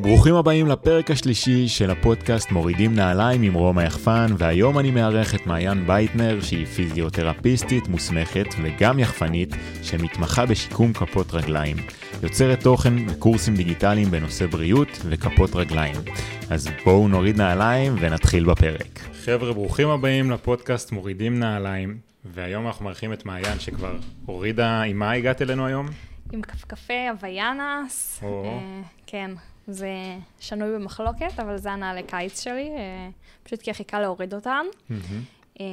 ברוכים הבאים לפרק השלישי של הפודקאסט מורידים נעליים עם רום היחפן, והיום אני מארח את מעין ביטנר, שהיא פיזיותרפיסטית מוסמכת וגם יחפנית, שמתמחה בשיקום כפות רגליים. יוצרת תוכן וקורסים דיגיטליים בנושא בריאות וכפות רגליים. אז בואו נוריד נעליים ונתחיל בפרק. חבר'ה, ברוכים הבאים לפודקאסט מורידים נעליים, והיום אנחנו מארחים את מעיין שכבר הורידה, עם מה הגעת אלינו היום? עם כפכפי הוויאנס, או. אה, כן, זה שנוי במחלוקת, אבל זה הנעלי קיץ שלי, אה, פשוט כי הכי קל להוריד אותן, מהמם. אה,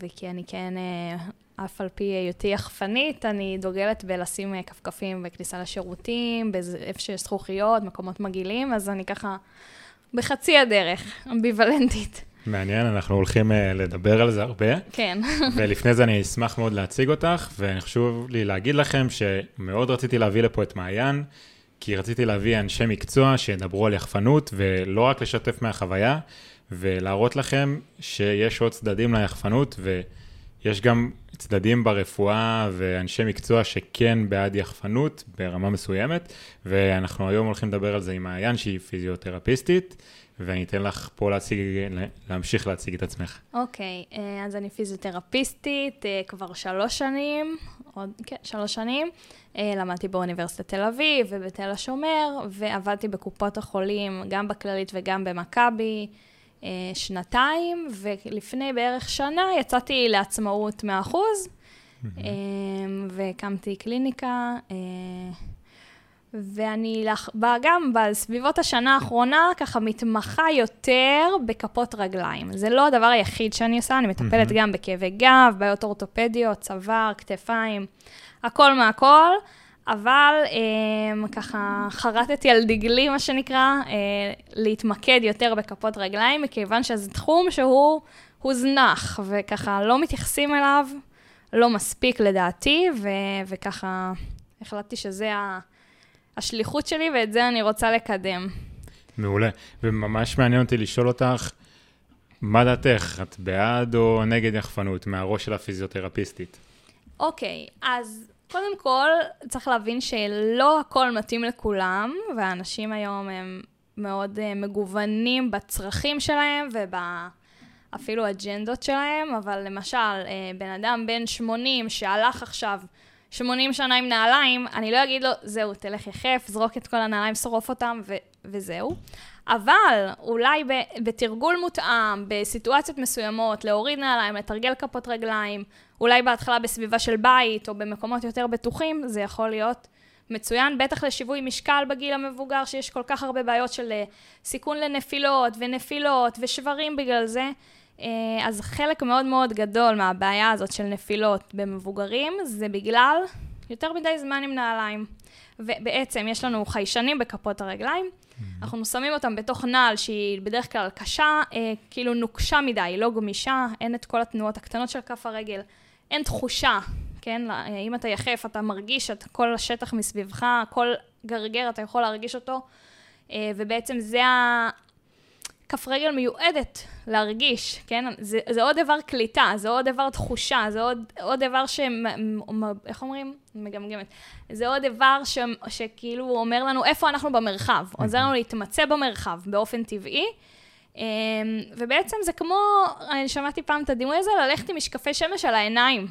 וכי אני כן, אה, אף על פי היותי יחפנית, אני דוגלת בלשים כפכפים בכניסה לשירותים, איפה שיש זכוכיות, מקומות מגעילים, אז אני ככה בחצי הדרך, אמביוולנטית. מעניין, אנחנו הולכים אה, לדבר על זה הרבה. כן, ולפני זה אני אשמח מאוד להציג אותך, וחשוב לי להגיד לכם שמאוד רציתי להביא לפה את מעיין, כי רציתי להביא אנשי מקצוע שידברו על יחפנות, ולא רק לשתף מהחוויה, ולהראות לכם שיש עוד צדדים ליחפנות, ויש גם צדדים ברפואה ואנשי מקצוע שכן בעד יחפנות ברמה מסוימת, ואנחנו היום הולכים לדבר על זה עם מעיין שהיא פיזיותרפיסטית, ואני אתן לך פה להציג, להמשיך להציג את עצמך. אוקיי, אה, אז אני פיזיותרפיסטית אה, כבר שלוש שנים, עוד, כן, שלוש שנים. אה, למדתי באוניברסיטת תל אביב ובתל השומר, ועבדתי בקופות החולים, גם בכללית וגם במכבי, שנתיים, ולפני בערך שנה יצאתי לעצמאות 100%, אה, והקמתי קליניקה. אה, ואני לח- גם בסביבות השנה האחרונה ככה מתמחה יותר בכפות רגליים. זה לא הדבר היחיד שאני עושה, אני מטפלת מהמם. גם בכאבי גב, בעיות אורתופדיות, צוואר, כתפיים, הכל מהכל, אבל אה, ככה חרטתי על דגלי, מה שנקרא, אה, להתמקד יותר בכפות רגליים, מכיוון שזה תחום שהוא הוזנח, וככה לא מתייחסים אליו, לא מספיק לדעתי, ו- וככה החלטתי שזה ה... השליחות שלי, ואת זה אני רוצה לקדם. מעולה. וממש מעניין אותי לשאול אותך, מה דעתך? את בעד או נגד יחפנות מהראש של הפיזיותרפיסטית? אוקיי, אז קודם כל, צריך להבין שלא הכל מתאים לכולם, והאנשים היום הם מאוד uh, מגוונים בצרכים שלהם ובאפילו אג'נדות שלהם, אבל למשל, uh, בן אדם בן 80 שהלך עכשיו 80 שנה עם נעליים, אני לא אגיד לו, זהו, תלך יחף, זרוק את כל הנעליים, שרוף אותם, ו- וזהו. אבל אולי בתרגול מותאם, בסיטואציות מסוימות, להוריד נעליים, לתרגל כפות רגליים, אולי בהתחלה בסביבה של בית או במקומות יותר בטוחים, זה יכול להיות מצוין, בטח לשיווי משקל בגיל המבוגר, שיש כל כך הרבה בעיות של אה, סיכון לנפילות ונפילות ושברים בגלל זה. אה, אז חלק מאוד מאוד גדול מהבעיה הזאת של נפילות במבוגרים, זה בגלל יותר מדי זמן עם נעליים. ובעצם יש לנו חיישנים בכפות הרגליים, אנחנו שמים אותם בתוך נעל שהיא בדרך כלל קשה, אה, כאילו נוקשה מדי, לא גמישה, אין את כל התנועות הקטנות של כף הרגל, אין תחושה, כן? אה, אם אתה יחף, אתה מרגיש את כל השטח מסביבך, כל גרגר אתה יכול להרגיש אותו, אה, ובעצם זה ה... כף רגל מיועדת להרגיש, כן? זה, זה עוד דבר קליטה, זה עוד דבר תחושה, זה עוד, עוד דבר ש... איך אומרים? מגמגמת. זה עוד דבר ש, שכאילו אומר לנו איפה אנחנו במרחב, עוזר לנו להתמצא במרחב באופן טבעי. אמ, ובעצם זה כמו, אני שמעתי פעם את הדימוי הזה, ללכת עם משקפי שמש על העיניים.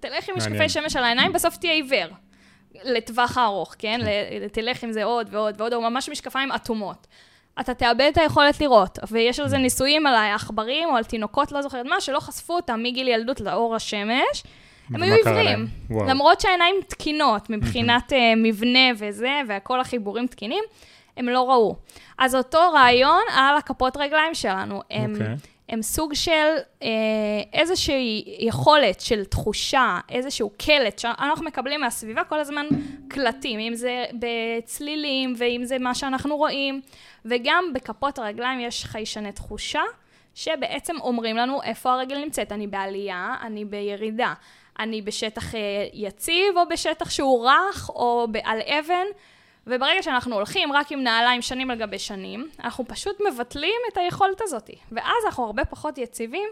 תלך עם משקפי. שמש על העיניים, בסוף תהיה עיוור. לטווח הארוך, כן? ל- תלך עם זה עוד ועוד ועוד, או ממש משקפיים אטומות. אתה תאבד את היכולת לראות, ויש על זה ניסויים על העכברים או על תינוקות, לא זוכרת מה, שלא חשפו אותם מגיל ילדות לאור השמש. הם היו עיוורים. למרות שהעיניים תקינות מבחינת אה, מבנה וזה, וכל החיבורים תקינים, הם לא ראו. אז אותו רעיון על הכפות רגליים שלנו. הם, אוקיי. הם סוג של אה, איזושהי יכולת של תחושה, איזשהו קלט, שאנחנו מקבלים מהסביבה כל הזמן קלטים, אם זה בצלילים ואם זה מה שאנחנו רואים, וגם בכפות הרגליים יש חיישני תחושה, שבעצם אומרים לנו איפה הרגל נמצאת. אני בעלייה, אני בירידה, אני בשטח אה, יציב או בשטח שהוא רך או על אבן. וברגע שאנחנו הולכים רק עם נעליים שנים על גבי שנים, אנחנו פשוט מבטלים את היכולת הזאת. ואז אנחנו הרבה פחות יציבים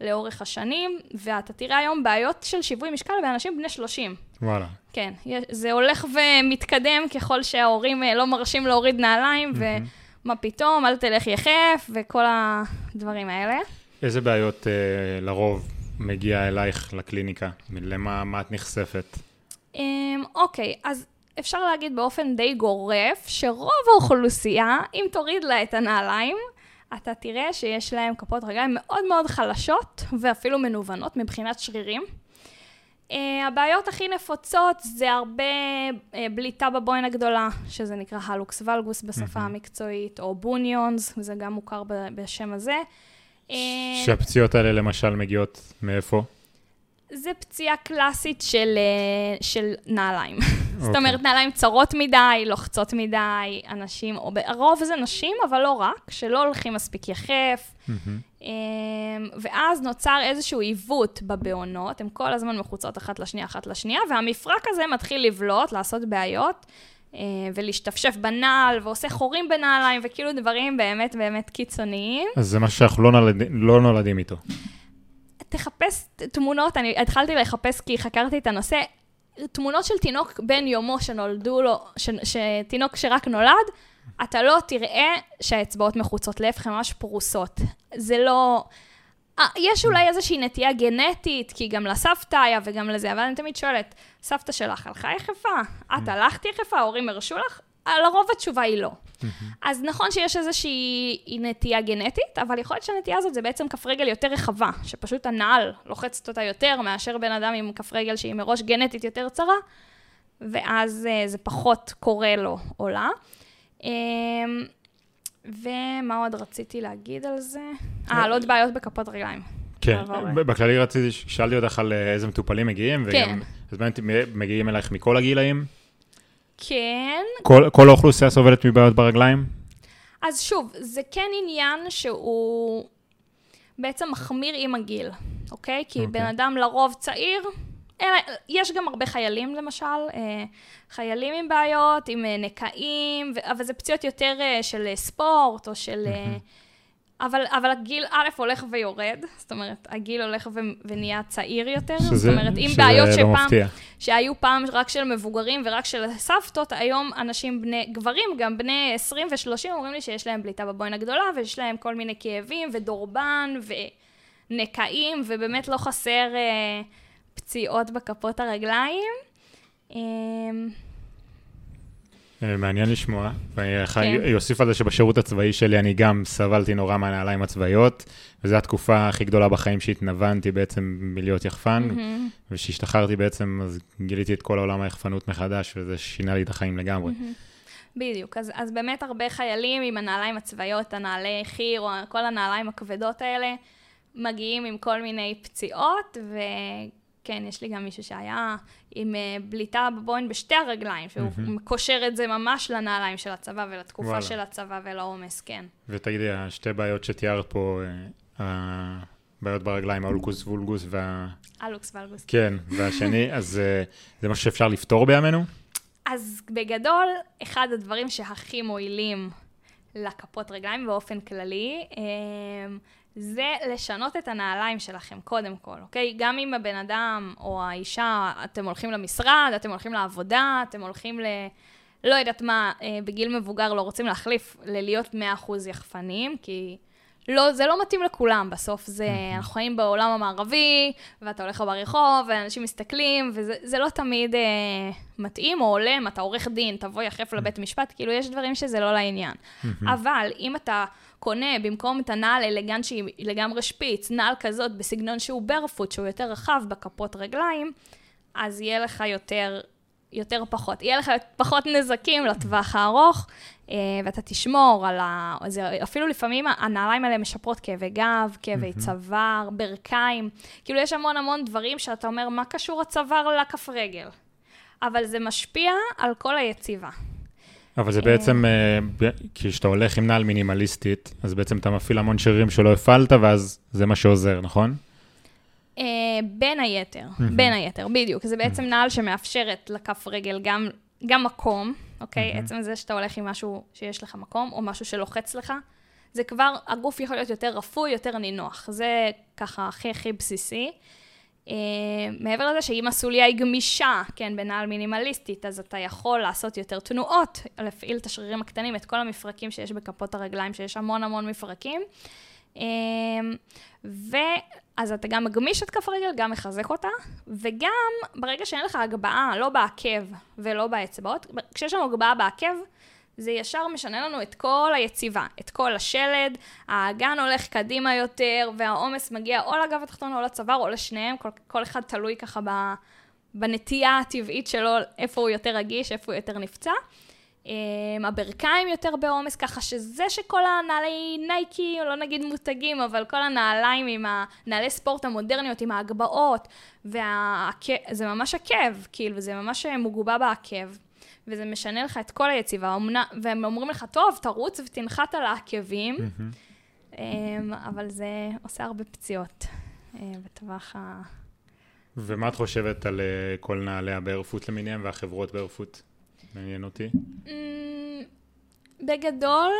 לאורך השנים, ואתה תראה היום בעיות של שיווי משקל באנשים בני 30. וואלה. כן, זה הולך ומתקדם ככל שההורים אה, לא מרשים להוריד נעליים, ומה פתאום, אל תלך יחף, וכל הדברים האלה. איזה בעיות אה, לרוב מגיע אלייך לקליניקה? למה מה את נחשפת? אמ, אוקיי, אז אפשר להגיד באופן די גורף, שרוב האוכלוסייה, אם תוריד לה את הנעליים, אתה תראה שיש להם כפות רגליים מאוד מאוד חלשות, ואפילו מנוונות מבחינת שרירים. Uh, הבעיות הכי נפוצות זה הרבה uh, בליטה בבוין הגדולה, שזה נקרא הלוקס ולגוס בשפה המקצועית, או בוניונס, זה גם מוכר ב- בשם הזה. אה, שהפציעות האלה למשל מגיעות מאיפה? זה פציעה קלאסית של, אה, של נעליים. זאת אוקיי. אומרת, נעליים צרות מדי, לוחצות מדי, אנשים, או הרוב זה נשים, אבל לא רק, שלא הולכים מספיק יחף. אמ, ואז נוצר איזשהו עיוות בבעונות, הן כל הזמן מחוצות אחת לשנייה, אחת לשנייה, והמפרק הזה מתחיל לבלוט, לעשות בעיות, אה, ולהשתפשף בנעל, ועושה חורים בנעליים, וכאילו דברים באמת באמת קיצוניים. אז זה משהו שאנחנו לא, נולד... לא נולדים איתו. תחפש תמונות, אני התחלתי לחפש כי חקרתי את הנושא, תמונות של תינוק בן יומו שנולדו לו, ש, שתינוק שרק נולד, אתה לא תראה שהאצבעות מחוצות, להפך, הן ממש פרוסות. זה לא... אה, יש אולי איזושהי נטייה גנטית, כי גם לסבתא היה וגם לזה, אבל אני תמיד שואלת, סבתא שלך הלכה יחפה? את הלכת יחפה? ההורים הרשו לך? אה, לרוב התשובה היא לא. אז נכון שיש איזושהי נטייה גנטית, אבל יכול להיות שהנטייה הזאת זה בעצם כף רגל יותר רחבה, שפשוט הנעל לוחצת אותה יותר מאשר בן אדם עם כף רגל שהיא מראש גנטית יותר צרה, ואז אה, זה פחות קורה לו או לה. אמ, ומה עוד רציתי להגיד על זה? אה, על עוד בעיות בכפות רגליים. כן, בכללי רציתי, שאלתי אותך על אה, איזה מטופלים מגיעים, וגם, כן. אז באמת מגיעים אלייך מכל הגילאים? כן, כל, כל האוכלוסייה סובלת מבעיות ברגליים? אז שוב, זה כן עניין שהוא בעצם מחמיר עם הגיל, אוקיי? כי אוקיי. בן אדם לרוב צעיר, אלא, יש גם הרבה חיילים למשל, אה, חיילים עם בעיות, עם אה, נקעים, אבל זה פציעות יותר אה, של אה, ספורט, או של... אה, אבל, אבל הגיל א' הולך ויורד, זאת אומרת, הגיל הולך ו- ונהיה צעיר יותר, זאת אומרת, אם שזה בעיות לא שפעם... מפתיע. שהיו פעם רק של מבוגרים ורק של סבתות, היום אנשים בני, גברים, גם בני 20 ו-30, אומרים לי שיש להם בליטה בבוין הגדולה, ויש להם כל מיני כאבים, ודורבן, ונקעים, ובאמת לא חסר אה, פציעות בכפות הרגליים. אה, מעניין לשמוע, ואני כן. אוסיף על זה שבשירות הצבאי שלי אני גם סבלתי נורא מהנעליים הצבאיות, וזו התקופה הכי גדולה בחיים שהתנוונתי בעצם מלהיות יחפן, מהמם, וכשהשתחררתי בעצם, אז גיליתי את כל העולם היחפנות מחדש, וזה שינה לי את החיים לגמרי. בדיוק, אז, אז באמת הרבה חיילים עם הנעליים הצבאיות, הנעלי חי"ר, או כל הנעליים הכבדות האלה, מגיעים עם כל מיני פציעות, וכן, יש לי גם מישהו שהיה עם אה, בליטה בבוין בשתי הרגליים, שהוא מהמם. קושר את זה ממש לנעליים של הצבא ולתקופה וואלה. של הצבא ולעומס, כן. ותגידי, השתי בעיות שתיארת פה, אה, הבעיות ברגליים, האולקוס וולגוס וה... אלוקס ואלגוס. כן, והשני, אז אה, זה משהו שאפשר לפתור בימינו? אז בגדול, אחד הדברים שהכי מועילים לכפות רגליים באופן כללי, זה לשנות את הנעליים שלכם, קודם כל, אוקיי? גם אם הבן אדם או האישה, אתם הולכים למשרד, אתם הולכים לעבודה, אתם הולכים ל... לא יודעת מה, אה, בגיל מבוגר לא רוצים להחליף ללהיות 100% יחפנים, כי לא, זה לא מתאים לכולם, בסוף זה, אנחנו חיים בעולם המערבי, ואתה הולך ברחוב, ואנשים מסתכלים, וזה זה לא תמיד אה, מתאים או הולם, אתה עורך דין, תבוא יחף לבית משפט, כאילו יש דברים שזה לא לעניין. אבל אם אתה קונה במקום את הנעל אלגנט שהיא לגמרי שפיץ, נעל כזאת בסגנון שהוא ברפוט, שהוא יותר רחב בכפות רגליים, אז יהיה לך יותר, יותר פחות. יהיה לך פחות נזקים לטווח הארוך, ואתה תשמור על ה... זה, אפילו לפעמים הנעליים האלה משפרות כאבי גב, כאבי צוואר, ברכיים. כאילו, יש המון המון דברים שאתה אומר, מה קשור הצוואר לכף רגל? אבל זה משפיע על כל היציבה. אבל זה בעצם, אה, כי כשאתה הולך עם נעל מינימליסטית, אז בעצם אתה מפעיל המון שרירים שלא הפעלת, ואז זה מה שעוזר, נכון? אה, בין היתר, בין היתר, בדיוק. זה בעצם נעל שמאפשרת לכף רגל גם, גם מקום, אוקיי? עצם זה שאתה הולך עם משהו שיש לך מקום, או משהו שלוחץ לך, זה כבר, הגוף יכול להיות יותר רפוי, יותר נינוח. זה ככה הכי הכי בסיסי. Uh, מעבר לזה שאם הסוליה היא גמישה, כן, בנעל מינימליסטית, אז אתה יכול לעשות יותר תנועות, להפעיל את השרירים הקטנים, את כל המפרקים שיש בכפות הרגליים, שיש המון המון מפרקים. Uh, ואז אתה גם מגמיש את כף הרגל, גם מחזק אותה, וגם ברגע שאין לך הגבהה, לא בעקב ולא באצבעות, כשיש לנו הגבהה בעקב, זה ישר משנה לנו את כל היציבה, את כל השלד, האגן הולך קדימה יותר, והעומס מגיע או לגב התחתון או לצוואר או לשניהם, כל, כל אחד תלוי ככה ב, בנטייה הטבעית שלו, איפה הוא יותר רגיש, איפה הוא יותר נפצע. Um, הברכיים יותר בעומס, ככה שזה שכל הנעלי נייקי, לא נגיד מותגים, אבל כל הנעליים עם הנעלי ספורט המודרניות, עם ההגבהות, וזה ממש עקב, כאילו, זה ממש מגובה בעקב. וזה משנה לך את כל היציבה, והם אומרים לך, טוב, תרוץ ותנחת על העקבים, mm-hmm. אבל זה עושה הרבה פציעות אה, בטווח ה... ומה את חושבת על אה, כל נעלי הברפוט למיניהם והחברות ברפוט? מעניין אותי. אמ, בגדול,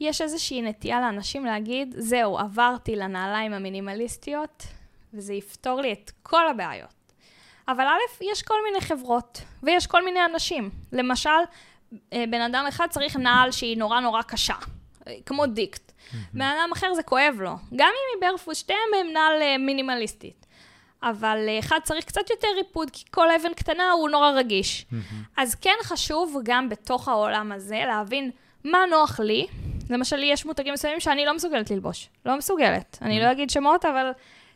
יש איזושהי נטייה לאנשים להגיד, זהו, עברתי לנעליים המינימליסטיות, וזה יפתור לי את כל הבעיות. אבל א', יש כל מיני חברות, ויש כל מיני אנשים. למשל, אה, בן אדם אחד צריך נעל שהיא נורא נורא קשה, אה, כמו דיקט. בן אדם אחר זה כואב לו. גם אם היא ברפוס, שתיהם הם נעל אה, מינימליסטית. אבל אחד צריך קצת יותר ריפוד, כי כל אבן קטנה הוא נורא רגיש. אז כן חשוב גם בתוך העולם הזה להבין מה נוח לי. למשל, יש מותגים מסוימים שאני לא מסוגלת ללבוש. לא מסוגלת. אני לא אגיד שמות, אבל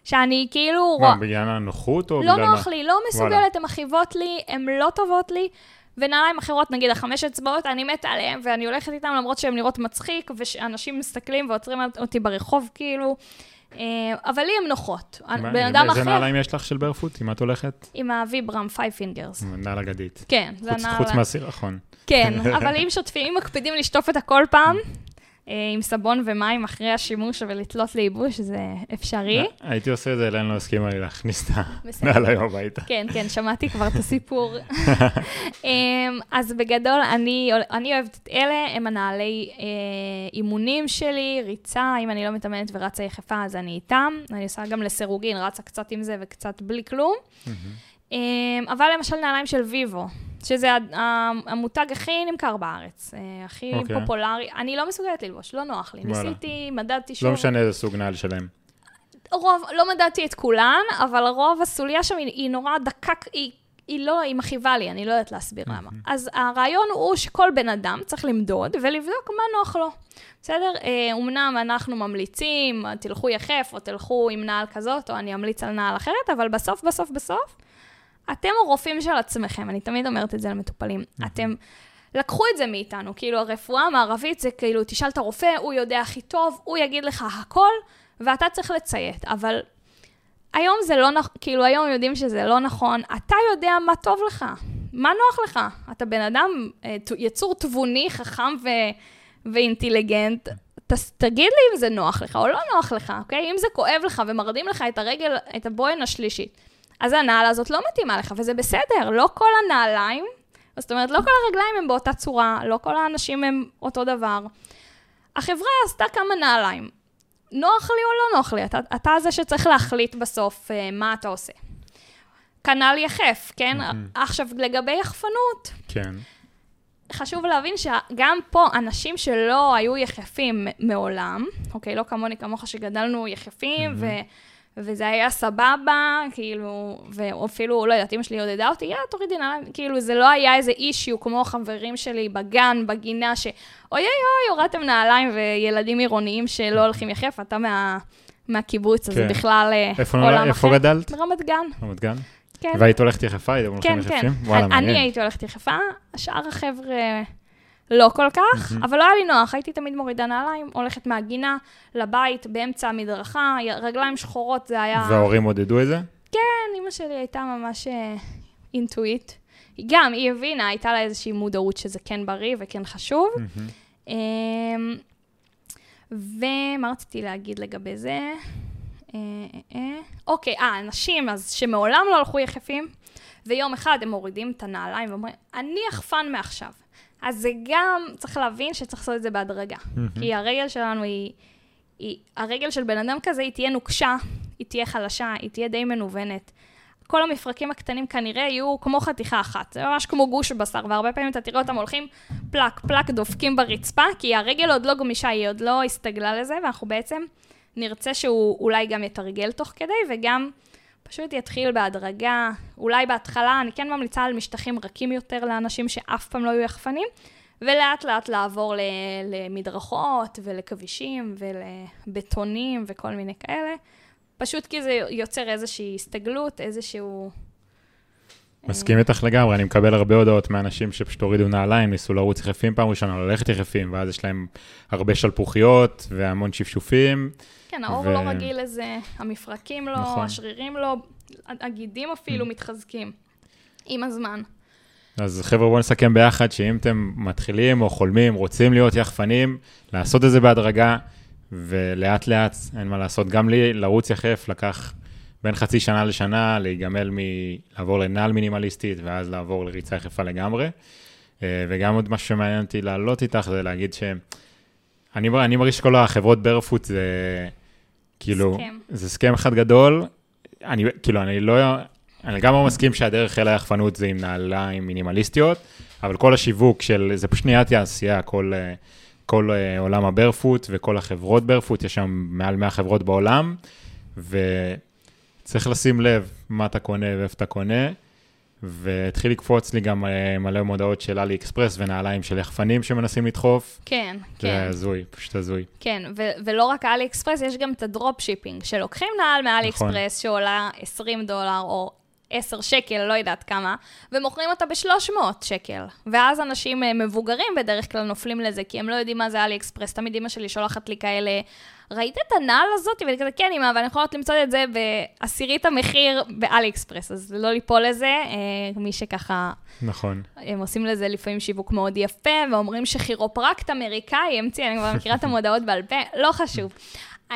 שאני כאילו... מה, בגלל הנוחות או לא בגלל? לא נוח לי, לא מסוגלת, הן מכאיבות לי, הן לא טובות לי. ונעליים אחרות, נגיד החמש אצבעות, אני מתה עליהן, ואני הולכת איתן למרות שהן נראות מצחיק, ואנשים מסתכלים ועוצרים אותי ברחוב, כאילו. אה, אבל לי הן נוחות. בן אדם אחר... איזה נעליים יש לך של barefoot? עם מה את הולכת? עם ה Vibram FiveFingers. נעל אגדית. כן, זה נעל... חוץ מהסירחון. כן, אבל אם שוטפים, אם מקפידים לשטוף את הכל פעם, עם סבון ומים אחרי השימוש ולתלות לייבוש, זה אפשרי. אה, הייתי עושה את זה, אלן לא הסכימה לי להכניס את הנעל היום הביתה. כן, כן, שמעתי כבר את הסיפור. אמ, אז בגדול, אני, אני אוהבת את אלה, הם הנעלי אה, אימונים שלי, ריצה, אם אני לא מתאמנת ורצה יחפה, אז אני איתם. אני עושה גם לסירוגין, רצה קצת עם זה וקצת בלי כלום. אמ, אבל למשל נעליים של ויבו, שזה המותג הכי נמכר בארץ, אה, הכי okay. אוקיי. פופולרי. אני לא מסוגלת ללבוש, לא נוח לי. וואלה. ניסיתי, מדדתי שוב. לא משנה איזה סוג נעל שלהם. רוב, לא מדדתי את כולן, אבל רוב הסוליה שם היא, היא נורא דקק, היא, היא לא, היא מכאיבה לי, אני לא יודעת להסביר למה. אז הרעיון הוא שכל בן אדם צריך למדוד ולבדוק מה נוח לו. בסדר? אומנם אנחנו ממליצים, תלכו יחף, או תלכו עם נעל כזאת, או אני אמליץ על נעל אחרת, אבל בסוף, בסוף, בסוף, אתם הרופאים של עצמכם, אני תמיד אומרת את זה למטופלים. אתם, לקחו את זה מאיתנו, כאילו הרפואה המערבית זה כאילו, תשאל את הרופא, הוא יודע הכי טוב, הוא יגיד לך הכל, ואתה צריך לציית. אבל היום זה לא נכון, כאילו היום יודעים שזה לא נכון, אתה יודע מה טוב לך, מה נוח לך. אתה בן אדם, אה, יצור תבוני, חכם ו... ואינטליגנט, ת, תגיד לי אם זה נוח לך או לא נוח לך, אוקיי? אם זה כואב לך ומרדים לך את הרגל, את הבוין השלישית. אז הנעל הזאת לא מתאימה לך, וזה בסדר, לא כל הנעליים, זאת אומרת, לא כל הרגליים הם באותה צורה, לא כל האנשים הם אותו דבר. החברה עשתה כמה נעליים. נוח לי או לא נוח לי? אתה, אתה זה שצריך להחליט בסוף uh, מה אתה עושה. כנ"ל יחף, כן? Mm-hmm. עכשיו, לגבי יחפנות, כן. חשוב להבין שגם פה אנשים שלא היו יחפים מעולם, אוקיי? לא כמוני, כמוך שגדלנו יחפים, mm-hmm. ו... וזה היה סבבה, כאילו, ואפילו, לא יודעת, אמא שלי עודדה אותי, יאללה, תורידי נעליים, כאילו, זה לא היה איזה אישיו כמו החברים שלי בגן, בגינה, ש... אוי אוי הורדתם נעליים וילדים עירוניים שלא הולכים יחף, אתה מה, מהקיבוץ, אז זה כן. בכלל אה, איפה עולם אחר. איפה גדלת? ברמת גן. ברמת גן? כן. והיית הולכת יחפה? הייתם הולכים יחפים? כן, כן. וואלה, מעניין. אני הייתי הולכת יחפה, השאר החבר'ה... לא כל כך, mm-hmm. אבל לא היה לי נוח, הייתי תמיד מורידה נעליים, הולכת מהגינה לבית, באמצע המדרכה, רגליים שחורות, זה היה... וההורים עודדו את זה? כן, אימא שלי הייתה ממש אה, אינטואיט. גם, היא הבינה, הייתה לה איזושהי מודעות שזה כן בריא וכן חשוב. Mm-hmm. ומה רציתי להגיד לגבי זה? אה, אוקיי, אה, אנשים אז שמעולם לא הלכו יחפים, ויום אחד הם מורידים את הנעליים ואומרים, אני יחפן מעכשיו. אז זה גם, צריך להבין שצריך לעשות את זה בהדרגה. כי הרגל שלנו היא, היא, הרגל של בן אדם כזה, היא תהיה נוקשה, היא תהיה חלשה, היא תהיה די מנוונת. כל המפרקים הקטנים כנראה יהיו כמו חתיכה אחת, זה ממש כמו גוש בשר, והרבה פעמים אתה תראה אותם הולכים פלק, פלק, דופקים ברצפה, כי הרגל עוד לא גמישה, היא עוד לא הסתגלה לזה, ואנחנו בעצם נרצה שהוא אולי גם יתרגל תוך כדי, וגם פשוט יתחיל בהדרגה. אולי בהתחלה, אני כן ממליצה על משטחים רכים יותר לאנשים שאף פעם לא היו יחפנים, ולאט לאט לעבור למדרכות ולכבישים ולבטונים וכל מיני כאלה. פשוט כי זה יוצר איזושהי הסתגלות, איזשהו... מסכים איתך לגמרי, אני מקבל הרבה הודעות מאנשים שפשוט הורידו נעליים, ניסו לרוץ יחפים פעם ראשונה, ללכת יחפים, ואז יש להם הרבה שלפוחיות והמון שפשופים. כן, האור ו... לא רגיל לזה, המפרקים לא, נכון. השרירים לא, הגידים אפילו mm. מתחזקים עם הזמן. אז חבר'ה, בואו נסכם ביחד שאם אתם מתחילים או חולמים, רוצים להיות יחפנים, לעשות את זה בהדרגה, ולאט לאט, אין מה לעשות, גם לי, לרוץ יחף לקח בין חצי שנה לשנה, להיגמל מלעבור לנעל מינימליסטית, ואז לעבור לריצה יחפה לגמרי. אה, וגם עוד משהו שמעניין אותי לעלות איתך, זה להגיד ש... אני, אני מרגיש שכל החברות ברפוט זה כאילו, סכם. זה סכם אחד גדול. אני, כאילו, אני לא, אני גם לא מסכים שהדרך אל היחפנות זה עם נעליים מינימליסטיות, אבל כל השיווק של, זה פשוט נהיית תעשייה, כל, כל אה, עולם הברפוט וכל החברות ברפוט, יש שם מעל 100 חברות בעולם, וצריך לשים לב מה אתה קונה ואיפה אתה קונה. והתחיל לקפוץ לי גם אה, מלא מודעות של אלי אקספרס ונעליים של יחפנים שמנסים לדחוף. כן, כן. זה הזוי, פשוט הזוי. כן, ו- ולא רק אלי אקספרס, יש גם את ה drop shipping, שלוקחים נעל מאלי נכון. אקספרס שעולה 20 דולר או 10 שקל, לא יודעת כמה, ומוכרים אותה ב-300 שקל. ואז אנשים אה, מבוגרים בדרך כלל נופלים לזה, כי הם לא יודעים מה זה אלי אקספרס. תמיד אמא שלי שולחת לי כאלה ראית את הנעל הזאת? ואני כזה, כן, אמא, אבל אני יכולה למצוא את זה בעשירית המחיר באלי אקספרס, אז לא ליפול לזה, אה, מי שככה... נכון. הם עושים לזה לפעמים שיווק מאוד יפה, ואומרים שכירופרקט אמריקאי המציא, אני כבר מכירה את המודעות בעל פה, לא חשוב. Uh,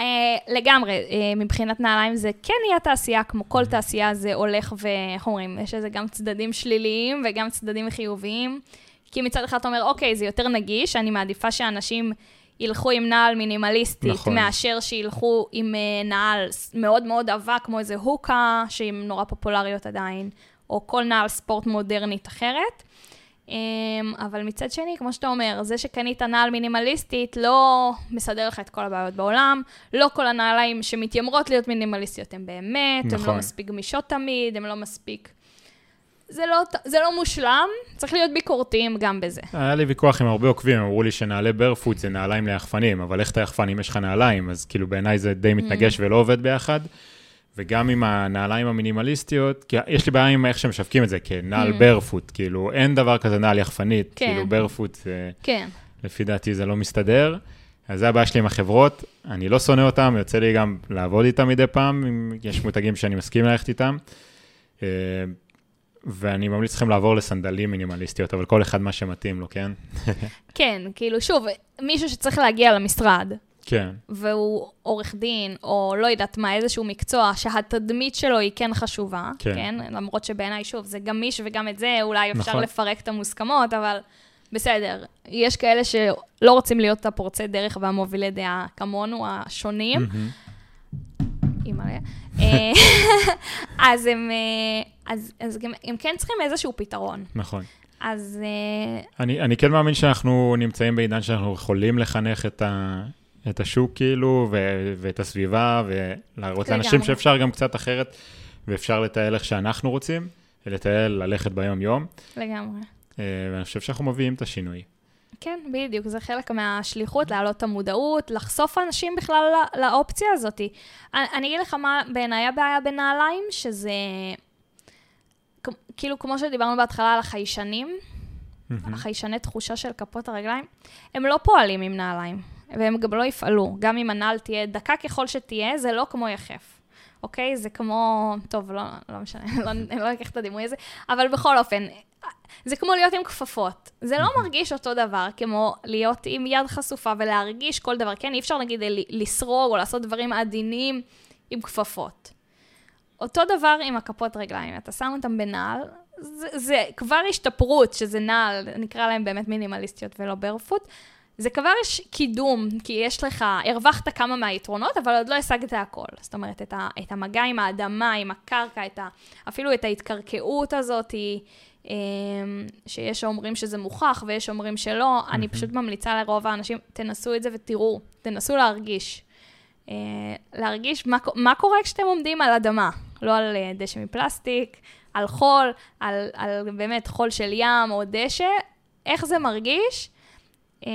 לגמרי, uh, מבחינת נעליים זה כן נהיה תעשייה, כמו כל תעשייה זה הולך ואיך אומרים, יש לזה גם צדדים שליליים וגם צדדים חיוביים. כי מצד אחד אתה אומר, אוקיי, זה יותר נגיש, אני מעדיפה שאנשים ילכו עם נעל מינימליסטית, נכון. מאשר שילכו עם uh, נעל מאוד מאוד עבה, כמו איזה הוקה, שהיא נורא פופולריות עדיין, או כל נעל ספורט מודרנית אחרת. Um, אבל מצד שני, כמו שאתה אומר, זה שקנית נעל מינימליסטית לא מסדר לך את כל הבעיות בעולם. לא כל הנעליים שמתיימרות להיות מינימליסטיות הן באמת, נכון. הן לא מספיק גמישות תמיד, הן לא מספיק זה לא, זה לא מושלם, צריך להיות ביקורתיים גם בזה. היה לי ויכוח עם הרבה עוקבים, אמרו לי שנעלי ברפוט זה נעליים ליחפנים, אבל איך אתה יחפן אם יש לך נעליים? אז כאילו בעיניי זה די מתנגש mm. ולא עובד ביחד. וגם עם הנעליים המינימליסטיות, כי יש לי בעיה עם איך שמשווקים את זה, כנעל mm. ברפוט, כאילו אין דבר כזה נעל יחפנית, כן. כאילו ברפוט זה... כן. לפי דעתי זה לא מסתדר. אז זה הבעיה שלי עם החברות, אני לא שונא אותם, יוצא לי גם לעבוד איתם מדי פעם, אם יש מותגים שאני מסכים ללכת איתם. אה, ואני ממליץ לכם לעבור לסנדלים מינימליסטיות, אבל כל אחד מה שמתאים לו, כן? כן, כאילו, שוב, מישהו שצריך להגיע למשרד. כן. והוא עורך דין, או לא יודעת מה, איזשהו מקצוע, שהתדמית שלו היא כן חשובה, כן? כן? למרות שבעיניי, שוב, זה גמיש וגם את זה, אולי אפשר נכון. לפרק את המוסכמות, אבל בסדר. יש כאלה שלא רוצים להיות הפורצי דרך והמובילי דעה כמונו, השונים. אימא'לה. אה, אז הם... אה, אז, אז גם, הם כן צריכים איזשהו פתרון. נכון. אז... Uh... אני, אני כן מאמין שאנחנו נמצאים בעידן שאנחנו יכולים לחנך את, ה, את השוק, כאילו, ו, ואת הסביבה, ולהראות לאנשים שאפשר גם קצת אחרת, ואפשר לטייל איך שאנחנו רוצים, ולטייל, ללכת ביום-יום. לגמרי. Uh, ואני חושב שאנחנו מביאים את השינוי. כן, בדיוק, זה חלק מהשליחות, להעלות את המודעות, לחשוף אנשים בכלל לא, לאופציה הזאת. אני, אני אגיד לך מה בעיניי הבעיה בנעליים, שזה... כאילו, כמו שדיברנו בהתחלה על החיישנים. החיישני תחושה של כפות הרגליים, הם לא פועלים עם נעליים, והם גם לא יפעלו. גם אם הנעל תהיה דקה ככל שתהיה, זה לא כמו יחף. אוקיי? זה כמו... טוב, לא, לא משנה, לא, אני לא אקח את הדימוי הזה, אבל בכל אופן, זה כמו להיות עם כפפות. זה לא מרגיש אותו דבר כמו להיות עם יד חשופה ולהרגיש כל דבר. כן, אי אפשר נגיד לסרוג או לעשות דברים עדינים עם כפפות. אותו דבר עם הכפות רגליים, אתה שם אותם בנעל, זה, זה כבר השתפרות, שזה נעל, נקרא להם באמת מינימליסטיות ולא ברפוט. זה כבר יש קידום, כי יש לך, הרווחת כמה מהיתרונות, אבל עוד לא השגת הכל. זאת אומרת, את, ה, את המגע עם האדמה, עם הקרקע, את ה, אפילו את ההתקרקעות הזאת, אמ, שיש שאומרים שזה מוכח ויש שאומרים שלא. Mm-hmm. אני פשוט ממליצה לרוב האנשים, תנסו את זה ותראו, תנסו להרגיש. אה, להרגיש מה, מה קורה כשאתם עומדים על אדמה, לא על אה, דשא מפלסטיק, על חול, על, על באמת חול של ים או דשא, איך זה מרגיש. Uh,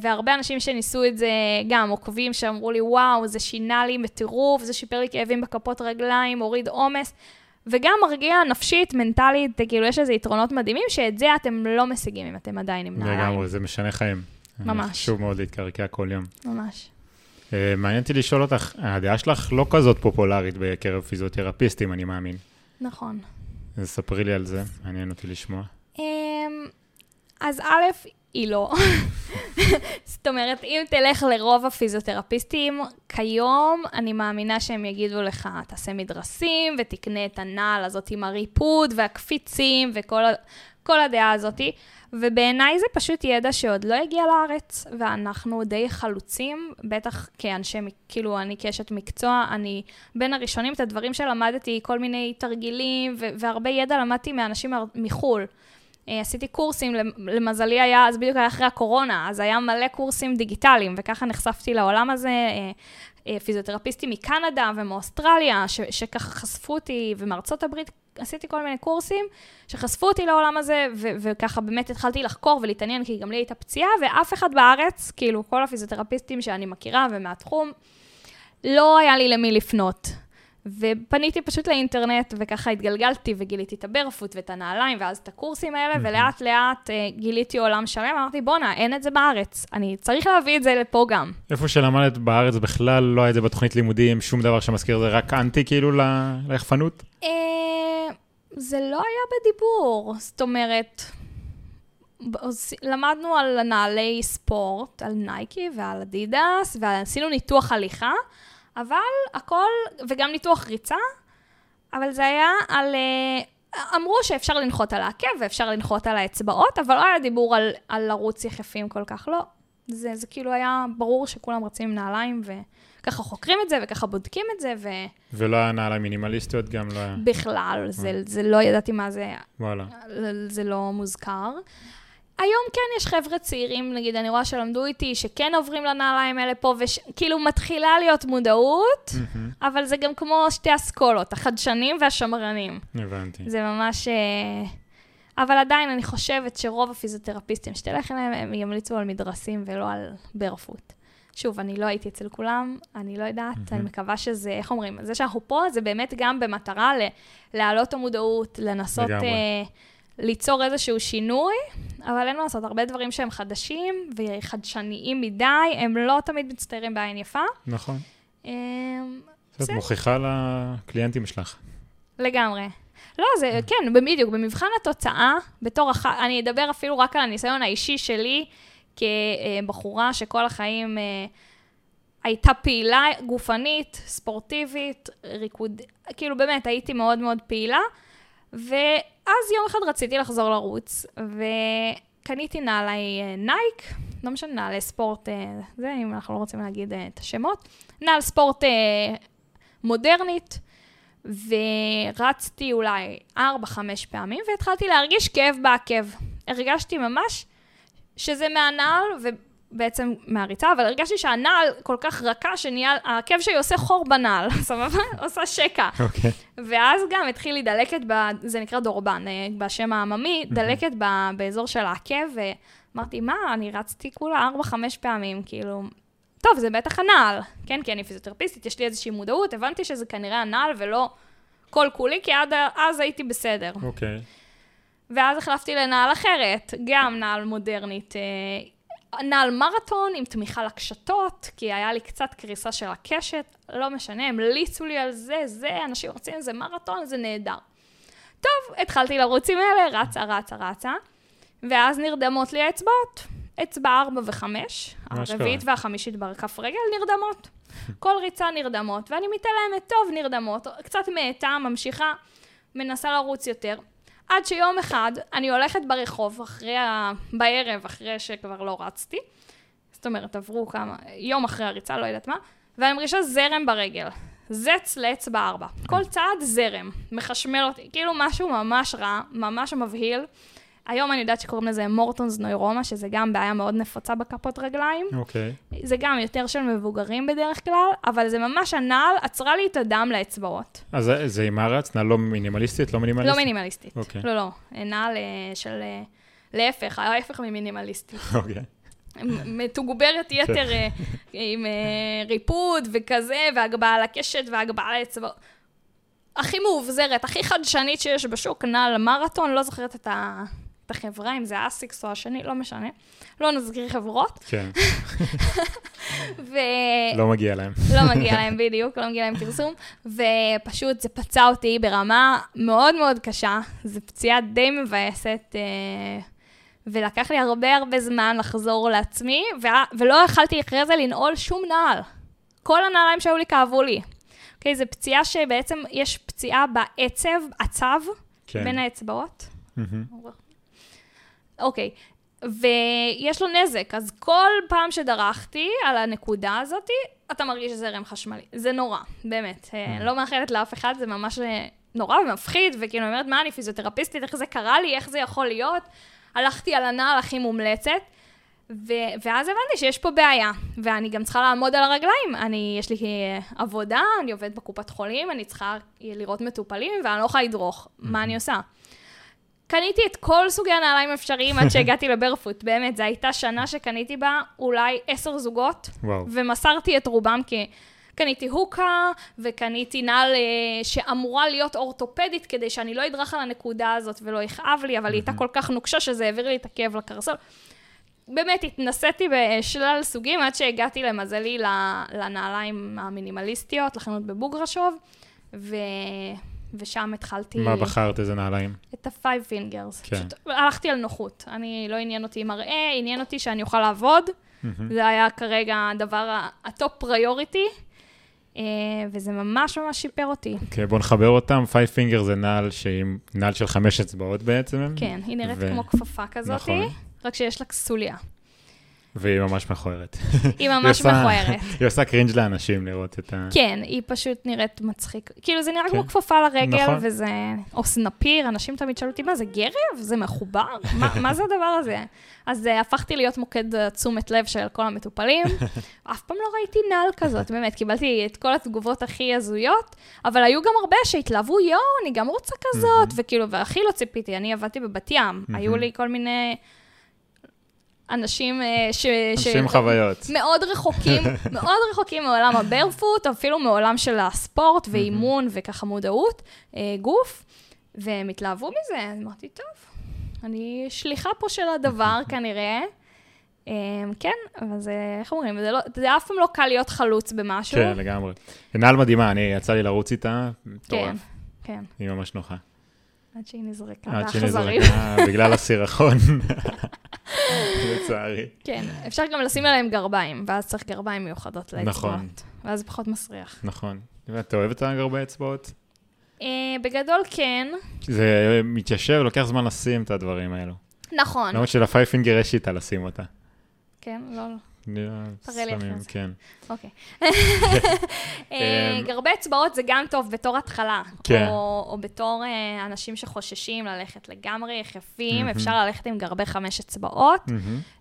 והרבה אנשים שניסו את זה גם עוקבים שאמרו לי, וואו, זה שינה לי בטירוף, זה שיפר לי כאבים בכפות רגליים, הוריד עומס, וגם מרגיע נפשית, מנטלית, כאילו יש איזה יתרונות מדהימים, שאת זה אתם לא משיגים אם אתם עדיין עם נעליים. לגמרי, זה משנה חיים. ממש. חשוב מאוד להתקרקע כל יום. ממש. Uh, מעניין אותי לשאול אותך, הדעה שלך לא כזאת פופולרית בקרב פיזיותרפיסטים, אני מאמין. נכון. אז ספרי לי על זה, מעניין אותי לשמוע. Um, אז א', היא לא. זאת אומרת, אם תלך לרוב הפיזיותרפיסטים, כיום אני מאמינה שהם יגידו לך, תעשה מדרסים ותקנה את הנעל הזאת עם הריפוד והקפיצים וכל הדעה הזאתי. ובעיניי זה פשוט ידע שעוד לא הגיע לארץ, ואנחנו די חלוצים, בטח כאנשי, כאילו, אני כאשת מקצוע, אני בין הראשונים את הדברים שלמדתי, כל מיני תרגילים, והרבה ידע למדתי מאנשים מחו"ל. אה, עשיתי קורסים, למזלי היה, אז בדיוק היה אחרי הקורונה, אז היה מלא קורסים דיגיטליים, וככה נחשפתי לעולם הזה. אה, פיזיותרפיסטים מקנדה ומאוסטרליה, ש, שככה חשפו אותי, ומארצות הברית עשיתי כל מיני קורסים, שחשפו אותי לעולם הזה, ו- וככה באמת התחלתי לחקור ולהתעניין, כי גם לי הייתה פציעה, ואף אחד בארץ, כאילו כל הפיזיותרפיסטים שאני מכירה ומהתחום, לא היה לי למי לפנות. ופניתי פשוט לאינטרנט, וככה התגלגלתי וגיליתי את הברפוט ואת הנעליים, ואז את הקורסים האלה, ולאט לאט אה, גיליתי עולם שלם, אמרתי, בואנה, אין את זה בארץ, אני צריך להביא את זה לפה גם. איפה שלמדת בארץ בכלל לא היה את זה בתוכנית לימודים, שום דבר שמזכיר זה רק אנטי כאילו ליחפנות? אה, זה לא היה בדיבור, זאת אומרת, למדנו על נעלי ספורט, על נייקי ועל אדידס, ועשינו ניתוח הליכה. אבל הכל, וגם ניתוח ריצה, אבל זה היה על... אה, אמרו שאפשר לנחות על העקב ואפשר לנחות על האצבעות, אבל לא היה דיבור על, על לרוץ יחפים כל כך, לא. זה, זה כאילו היה ברור שכולם רצים עם נעליים, וככה חוקרים את זה, וככה בודקים את זה, ו... ולא היה נעליים מינימליסטיות גם, לא היה... בכלל, זה, זה לא ידעתי מה זה... וואלה. זה לא מוזכר. היום כן יש חבר'ה צעירים, נגיד, אני רואה שלמדו איתי, שכן עוברים לנעליים האלה פה, וכאילו מתחילה להיות מודעות, mm-hmm. אבל זה גם כמו שתי אסכולות, החדשנים והשמרנים. הבנתי. זה ממש... אה, אבל עדיין אני חושבת שרוב הפיזיותרפיסטים שתלך אליהם, הם ימליצו על מדרסים ולא על ברפוט. שוב, אני לא הייתי אצל כולם, אני לא יודעת, mm-hmm. אני מקווה שזה, איך אומרים, זה שאנחנו פה, זה באמת גם במטרה להעלות את המודעות, לנסות... לגמרי. Uh, ליצור איזשהו שינוי, אבל אין מה לעשות, הרבה דברים שהם חדשים וחדשניים מדי, הם לא תמיד מצטיירים בעין יפה. נכון. אמ, את מוכיחה לקליינטים שלך. לגמרי. לא, זה כן, בדיוק, במבחן התוצאה, בתור אחת, אני אדבר אפילו רק על הניסיון האישי שלי, כבחורה שכל החיים אה, הייתה פעילה גופנית, ספורטיבית, ריקוד, כאילו באמת, הייתי מאוד מאוד פעילה. ואז יום אחד רציתי לחזור לרוץ, וקניתי נעלי אה, נייק, לא משנה, נעלי ספורט, אה, זה, אם אנחנו לא רוצים להגיד אה, את השמות, נעל ספורט מודרנית, ורצתי אולי 4-5 פעמים, והתחלתי להרגיש כאב בעקב. הרגשתי ממש שזה מהנעל, בעצם מהריצה, אבל הרגשתי שהנעל כל כך רכה, שנהיה, העקב שלי עושה חור בנעל, סבבה? עושה שקע. אוקיי. Okay. ואז גם התחיל לי דלקת, ב, זה נקרא דורבן, אה, בשם העממי, דלקת ב, באזור של העקב, ואמרתי, מה, אני רצתי כולה 4-5 פעמים, כאילו, טוב, זה בטח הנעל, כן? כי אני פיזיותרפיסטית, יש לי איזושהי מודעות, הבנתי שזה כנראה הנעל ולא כל כולי, כי עד אז הייתי בסדר. אוקיי. Okay. ואז החלפתי לנעל אחרת, גם נעל מודרנית. נעל מרתון עם תמיכה לקשתות, כי היה לי קצת קריסה של הקשת, לא משנה, המליצו לי על זה, זה, אנשים רוצים איזה מרתון, זה נהדר. טוב, התחלתי לרוץ עם אלה, רצה, רצה, רצה, ואז נרדמות לי האצבעות. אצבע 4 ו-5, הרביעית והחמישית בכף רגל נרדמות. כל ריצה נרדמות, ואני מתעלמת, טוב, נרדמות, קצת מאטה, ממשיכה, מנסה לרוץ יותר. עד שיום אחד אני הולכת ברחוב אחרי ה... בערב, אחרי שכבר לא רצתי, זאת אומרת, עברו כמה, יום אחרי הריצה, לא יודעת מה, ואני מרגישה זרם ברגל. זץ לאצבע ארבע. כל צעד זרם, מחשמל אותי, כאילו משהו ממש רע, ממש מבהיל. היום אני יודעת שקוראים לזה מורטונס נוירומה, שזה גם בעיה מאוד נפוצה בכפות רגליים. אוקיי. זה גם יותר של מבוגרים בדרך כלל, אבל זה ממש הנעל עצרה לי את הדם לאצבעות. אז זה- עם ארץ, נעל לא מינימליסטית? לא מינימליסטית? לא מינימליסטית. אוקיי. לא, לא. נעל אה, של... אה, להפך, ההפך ממינימליסטית. אוקיי. מתוגברת יתר אה, עם ריפוד וכזה, והגבהה לקשת והגבהה לאצבעות. הכי מאובזרת, הכי חדשנית שיש בשוק, נעל מרתון, לא זוכרת את ה... את החברה, אם זה אסיקס או השני, לא משנה. לא נזכיר חברות. כן, ו... לא מגיע להם. לא מגיע להם בדיוק, לא מגיע להם פרסום, ופשוט זה פצע אותי ברמה מאוד מאוד קשה, זו פציעה די מבאסת, אה, ולקח לי הרבה הרבה זמן לחזור לעצמי, ולא יכלתי אחרי זה לנעול שום נעל. כל הנעליים שהיו לי כאבו לי. אוקיי, זו פציעה שבעצם יש פציעה בעצב, עצב, כן. בין האצבעות. מהמם. אוקיי, ויש לו נזק, אז כל פעם שדרכתי על הנקודה הזאת, אתה מרגיש זרם חשמלי. זה נורא, באמת. אה, לא מאחלת לאף אחד, זה ממש אה, נורא ומפחיד, וכאילו, אני אומרת, מה, אני פיזיותרפיסטית, איך זה קרה לי, איך זה יכול להיות? הלכתי על הנעל הכי מומלצת, ו- ואז הבנתי שיש פה בעיה, ואני גם צריכה לעמוד על הרגליים. אני, יש לי אה, עבודה, אני עובדת בקופת חולים, אני צריכה לראות מטופלים, ואני לא יכולה לדרוך. מה אני עושה? קניתי את כל סוגי הנעליים האפשריים עד שהגעתי לברפוט, באמת, זו הייתה שנה שקניתי בה אולי עשר זוגות, וואו. ומסרתי את רובם כי קניתי הוקה, וקניתי נעל אה, שאמורה להיות אורתופדית, כדי שאני לא אדרך על הנקודה הזאת ולא יכאב לי, אבל היא הייתה כל כך נוקשה שזה העביר לי את הכאב לקרסול. באמת, התנסיתי בשלל סוגים עד שהגעתי למזלי לנעליים המינימליסטיות, לחנות בבוגרשוב, ו... ושם התחלתי... מה בחרת, איזה נעליים? את ה-five fingers. כן. פשוט הלכתי על נוחות. אני, לא עניין אותי מראה, עניין אותי שאני אוכל לעבוד. זה היה כרגע הדבר, ה top priority, אה, וזה ממש ממש שיפר אותי. אוקיי, בוא נחבר אותם. five finger זה נעל שהיא נעל של חמש אצבעות בעצם. כן, היא נראית ו- כמו כפפה כזאת, נכון. רק שיש לה סוליה. והיא ממש מכוערת. היא ממש מכוערת. היא עושה קרינג' לאנשים לראות את ה... כן, היא פשוט נראית מצחיק. כאילו, זה נראה כן. כמו כפפה לרגל, נכון. וזה... או סנפיר, אנשים תמיד שאלו אותי, מה, זה גרב? זה מחובר? מה, מה זה הדבר הזה? אז uh, הפכתי להיות מוקד תשומת לב של כל המטופלים. אף פעם לא ראיתי נעל כזאת, באמת, קיבלתי את כל התגובות הכי הזויות, אבל היו גם הרבה שהתלהבו, יואו, אני גם רוצה כזאת, וכאילו, והכי לא ציפיתי, אני עבדתי בבת ים, היו לי כל מיני... אנשים אה, ש... אנשים עם חוויות. מאוד רחוקים, מאוד רחוקים מעולם הברפוט, אפילו מעולם של הספורט ואימון וככה מודעות, אה, גוף, והם התלהבו מזה, אז אמרתי, טוב, אני שליחה פה של הדבר כנראה. אה, כן, אבל זה, איך אומרים, זה, לא, זה אף פעם לא קל להיות חלוץ במשהו. כן, לגמרי. נעל מדהימה, אני, יצא לי לרוץ איתה, כן, מטורף. כן, היא ממש נוחה. עד שהיא נזרקה עד שהיא. נזרקה בגלל הסירחון. לצערי. כן, אפשר גם לשים עליהם גרביים, ואז צריך גרביים מיוחדות לאצבעות. נכון. ואז זה פחות מסריח. נכון. אתה אוהב את הגרבי אצבעות? אה, בגדול כן, זה מתיישב, לוקח זמן לשים את הדברים האלו. נכון. למרות שלפייב פינגר יש שיטה לשים אותה. כן, לא, לא. זה. כן. אוקיי. אה, אמ, אצבעות זה גם טוב בתור התחלה. כן. או, בתור אה, אנשים שחוששים ללכת לגמרי יחפים. אפשר ללכת עם גרבי חמש אצבעות.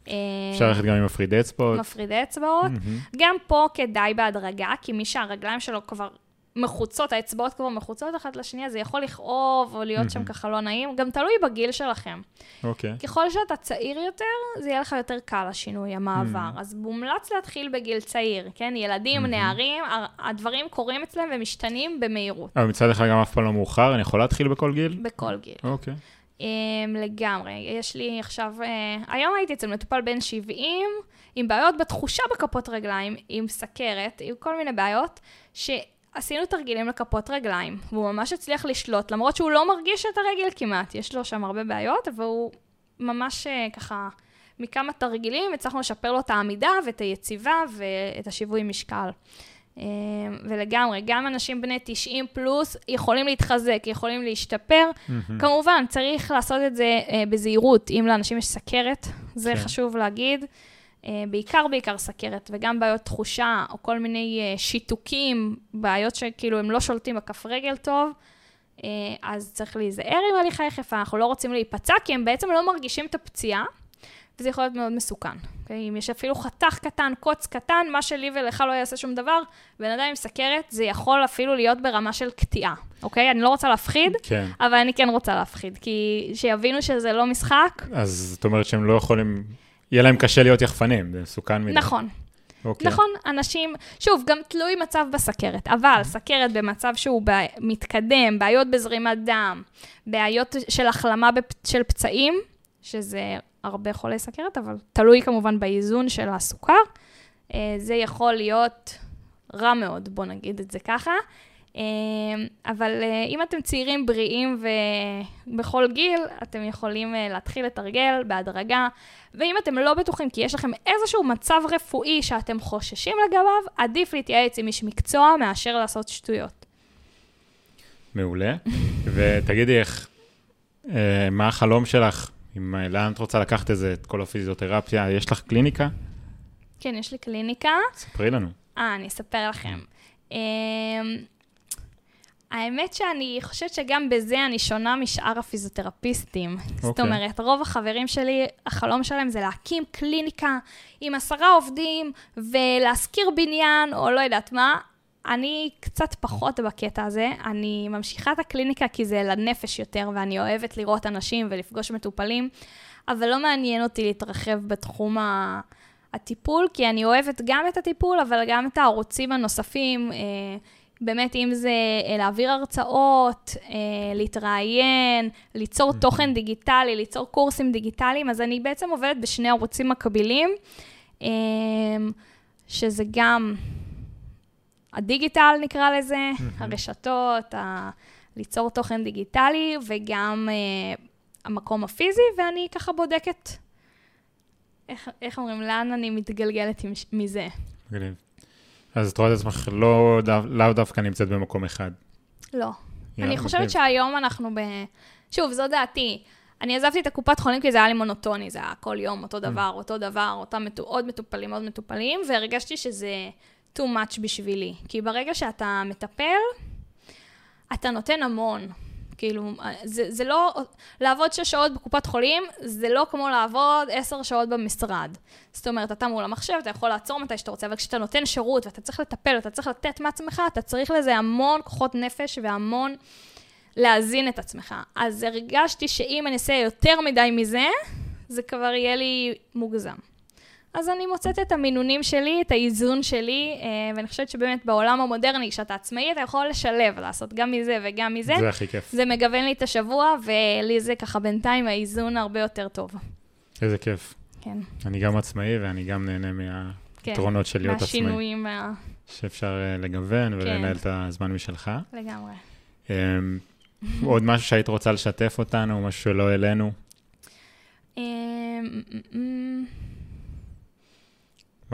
אה, אפשר ללכת גם עם מפרידי אצבעות. מפרידי אצבעות. גם פה כדאי בהדרגה, כי מי שהרגליים שלו כבר מחוצות, האצבעות כבר מחוצות אחת לשנייה, זה יכול לכאוב או להיות שם מהמם. ככה לא נעים, גם תלוי בגיל שלכם. אוקיי. ככל שאתה צעיר יותר, זה יהיה לך יותר קל השינוי, המעבר. Mm. אז מומלץ להתחיל בגיל צעיר, כן? ילדים, Mhm. נערים, הדברים קורים אצלם ומשתנים במהירות, אבל מצד אחד גם אף פעם לא מאוחר, אני יכול להתחיל בכל גיל? בכל גיל. אוקיי. Um, לגמרי. יש לי עכשיו, uh, היום הייתי אצל מטופל בן 70, עם בעיות בתחושה בכפות רגליים, עם סכרת, עם כל מיני בעיות, שעשינו תרגילים לכפות רגליים, והוא ממש הצליח לשלוט, למרות שהוא לא מרגיש את הרגל כמעט, יש לו שם הרבה בעיות, אבל הוא ממש uh, ככה, מכמה תרגילים הצלחנו לשפר לו את העמידה ואת היציבה ואת השיווי משקל. אה, ולגמרי, גם אנשים בני 90 פלוס יכולים להתחזק, יכולים להשתפר. מהמם. כמובן, צריך לעשות את זה אה, בזהירות. אם לאנשים יש סכרת, זה כן. חשוב להגיד. אה, בעיקר, בעיקר סכרת, וגם בעיות תחושה, או כל מיני אה, שיתוקים, בעיות שכאילו הם לא שולטים בכף רגל טוב, אה, אז צריך להיזהר עם הליכה יחפה, אנחנו לא רוצים להיפצע, כי הם בעצם לא מרגישים את הפציעה, וזה יכול להיות מאוד מסוכן. אוקיי? אם יש אפילו חתך קטן, קוץ קטן, מה שלי ולך לא יעשה שום דבר, בן אדם עם סכרת, זה יכול אפילו להיות ברמה של קטיעה, אוקיי? אני לא רוצה להפחיד, כן. אבל אני כן רוצה להפחיד, כי שיבינו שזה לא משחק, אז זאת אומרת שהם לא יכולים, יהיה להם קשה להיות יחפנים, זה מסוכן מדי. נכון. אוקיי. נכון, אנשים, שוב, גם תלוי מצב בסכרת, אבל סכרת במצב שהוא ב- מתקדם, בעיות בזרימת דם, בעיות של החלמה בפ- של פצעים, שזה הרבה חולי סכרת, אבל תלוי כמובן באיזון של הסוכר, אה, זה יכול להיות רע מאוד, בוא נגיד את זה ככה. אה, אבל אה, אם אתם צעירים, בריאים ובכל גיל, אתם יכולים אה, להתחיל לתרגל בהדרגה. ואם אתם לא בטוחים כי יש לכם איזשהו מצב רפואי שאתם חוששים לגביו, עדיף להתייעץ עם איש מקצוע מאשר לעשות שטויות. מעולה. ותגידי איך, אה, מה החלום שלך? אה, לאן את רוצה לקחת את זה, את כל הפיזיותרפיה? יש לך קליניקה? כן, יש לי קליניקה. ספרי לנו. אה, אני אספר לכם. אמ, האמת שאני חושבת שגם בזה אני שונה משאר הפיזיותרפיסטים. זאת אוקיי. אומרת, רוב החברים שלי, החלום שלהם זה להקים קליניקה עם עשרה עובדים ולהשכיר בניין, או לא יודעת מה. אני קצת פחות בקטע הזה. אני ממשיכה את הקליניקה כי זה לנפש יותר, ואני אוהבת לראות אנשים ולפגוש מטופלים, אבל לא מעניין אותי להתרחב בתחום ה... הטיפול, כי אני אוהבת גם את הטיפול, אבל גם את הערוצים הנוספים. אה, באמת, אם זה אה, להעביר הרצאות, אה, להתראיין, ליצור תוכן דיגיטלי, ליצור קורסים דיגיטליים, אז אני בעצם עובדת בשני ערוצים מקבילים, אה, שזה גם הדיגיטל נקרא לזה, הרשתות, ה... ליצור תוכן דיגיטלי, וגם המקום הפיזי, ואני ככה בודקת, איך, איך אומרים, לאן אני מתגלגלת עם, מזה. מגניב. אז את רואה את עצמך לא לאו דווקא נמצאת במקום אחד. לא. אני חושבת. שהיום אנחנו ב... שוב, זו דעתי. אני עזבתי את הקופת חולים כי זה היה לי מונוטוני, זה היה כל יום אותו דבר, אותו דבר, אותם מטו... עוד מטופלים, עוד מטופלים, והרגשתי שזה too much בשבילי. כי ברגע שאתה מטפל, אתה נותן המון. כאילו, זה, זה לא, לעבוד שש שעות בקופת חולים, זה לא כמו לעבוד עשר שעות במשרד. זאת אומרת, אתה מול המחשב, אתה יכול לעצור מתי שאתה רוצה, אבל כשאתה נותן שירות ואתה צריך לטפל, אתה צריך לתת מעצמך, אתה צריך לזה המון כוחות נפש והמון להזין את עצמך. אז הרגשתי שאם אני אעשה יותר מדי מזה, זה כבר יהיה לי מוגזם. אז אני מוצאת את המינונים שלי, את האיזון שלי, אה, ואני חושבת שבאמת בעולם המודרני, כשאתה עצמאי, אתה יכול לשלב, לעשות גם מזה וגם מזה. זה הכי כיף. זה מגוון לי את השבוע, ולי זה ככה בינתיים האיזון הרבה יותר טוב. איזה כיף. כן, אני גם עצמאי ואני גם נהנה כן. מהיתרונות של להיות עצמאי. מהשינויים, מה... שאפשר אה, לגוון כן. ולנהל את הזמן משלך. לגמרי. אמ, עוד משהו שהיית רוצה לשתף אותנו, משהו שלא העלינו?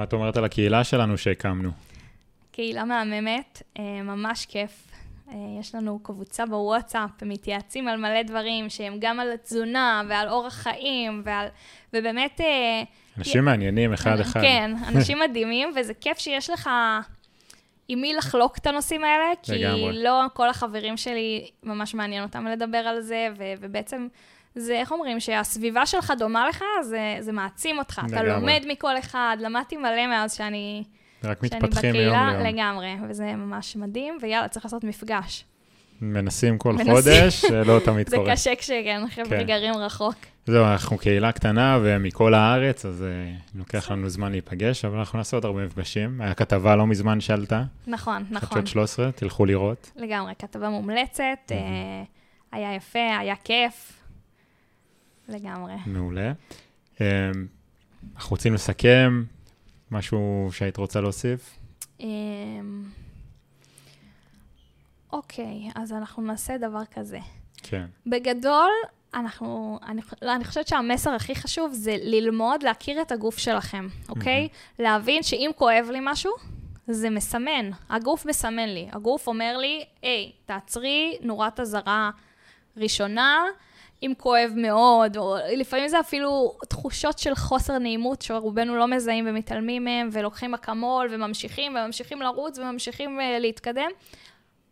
מה את אומרת על הקהילה שלנו שהקמנו? קהילה מהממת, אה, ממש כיף. אה, יש לנו קבוצה בוואטסאפ, מתייעצים על מלא דברים שהם גם על תזונה ועל אורח חיים, ועל... ובאמת... אה, אנשים מעניינים אחד-אחד. כן, אנשים מדהימים, וזה כיף שיש לך עם מי לחלוק את הנושאים האלה, כי לגמרי. לא כל החברים שלי ממש מעניין אותם לדבר על זה, ו- ובעצם זה, איך אומרים, שהסביבה שלך דומה לך, זה, זה מעצים אותך. אתה לגמרי. לומד מכל אחד, למדתי מלא מאז שאני, רק מתפתחים מיום בקהילה, ליום. לגמרי, וזה ממש מדהים, ויאללה, צריך לעשות מפגש. מנסים כל מנסים. חודש, לא תמיד זה קורה. קשה כשכן, חבר'ה כן. גרים רחוק. זהו, אנחנו קהילה קטנה ומכל הארץ, אז אה, לוקח לנו זמן להיפגש, אבל אנחנו נעשה עוד הרבה מפגשים. היה כתבה לא מזמן שעלתה, נכון, נכון. חדשות 13, תלכו לראות. לגמרי, כתבה מומלצת, אה, היה יפה, היה כיף. לגמרי. מעולה. אמ, אנחנו רוצים לסכם, משהו שהיית רוצה להוסיף? אמ, אוקיי, אז אנחנו נעשה דבר כזה. כן. בגדול, אנחנו, אני, לא, אני חושבת שהמסר הכי חשוב זה ללמוד להכיר את הגוף שלכם, אוקיי? להבין שאם כואב לי משהו, זה מסמן, הגוף מסמן לי. הגוף אומר לי, היי, תעצרי, נורת אזהרה ראשונה, אם כואב מאוד, או לפעמים זה אפילו תחושות של חוסר נעימות שרובנו לא מזהים ומתעלמים מהם, ולוקחים אקמול וממשיכים, וממשיכים לרוץ וממשיכים uh, להתקדם.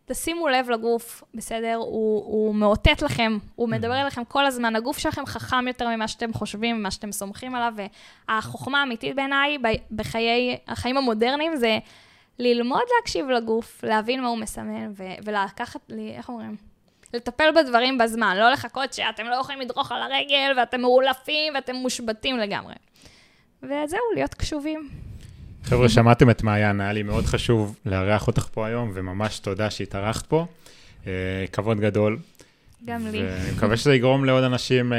תשימו לב לגוף, בסדר? הוא, הוא מאותת לכם, הוא mm-hmm. מדבר אליכם כל הזמן. הגוף שלכם חכם יותר ממה שאתם חושבים, ממה שאתם סומכים עליו, והחוכמה האמיתית בעיניי בחיי, החיים המודרניים זה ללמוד להקשיב לגוף, להבין מה הוא מסמן, ו- ולקחת לי, איך אומרים? לטפל בדברים בזמן, לא לחכות שאתם לא יכולים לדרוך על הרגל, ואתם מאולפים, ואתם מושבתים לגמרי. וזהו, להיות קשובים. חבר'ה, שמעתם את מעיין, היה לי מאוד חשוב לארח אותך פה היום, וממש תודה שהתארחת פה. אה, כבוד גדול. גם לי. ואני מקווה שזה יגרום לעוד אנשים אה,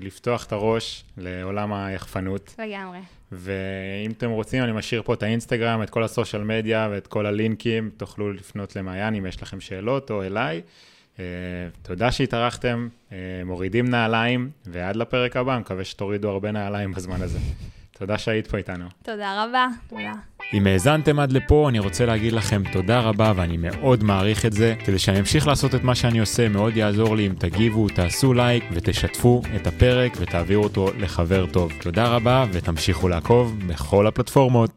לפתוח את הראש לעולם היחפנות. לגמרי. ואם אתם רוצים, אני משאיר פה את האינסטגרם, את כל הסושיאל מדיה ואת כל הלינקים, תוכלו לפנות למעיין אם יש לכם שאלות או אליי. אה, תודה שהתארחתם, מורידים נעליים, ועד לפרק הבא, מקווה שתורידו הרבה נעליים בזמן הזה. תודה שהיית פה איתנו. תודה רבה, תודה. אם האזנתם עד לפה, אני רוצה להגיד לכם תודה רבה, ואני מאוד מעריך את זה. כדי שאני אמשיך לעשות את מה שאני עושה, מאוד יעזור לי אם תגיבו, תעשו לייק ותשתפו את הפרק ותעבירו אותו לחבר טוב. תודה רבה, ותמשיכו לעקוב בכל הפלטפורמות.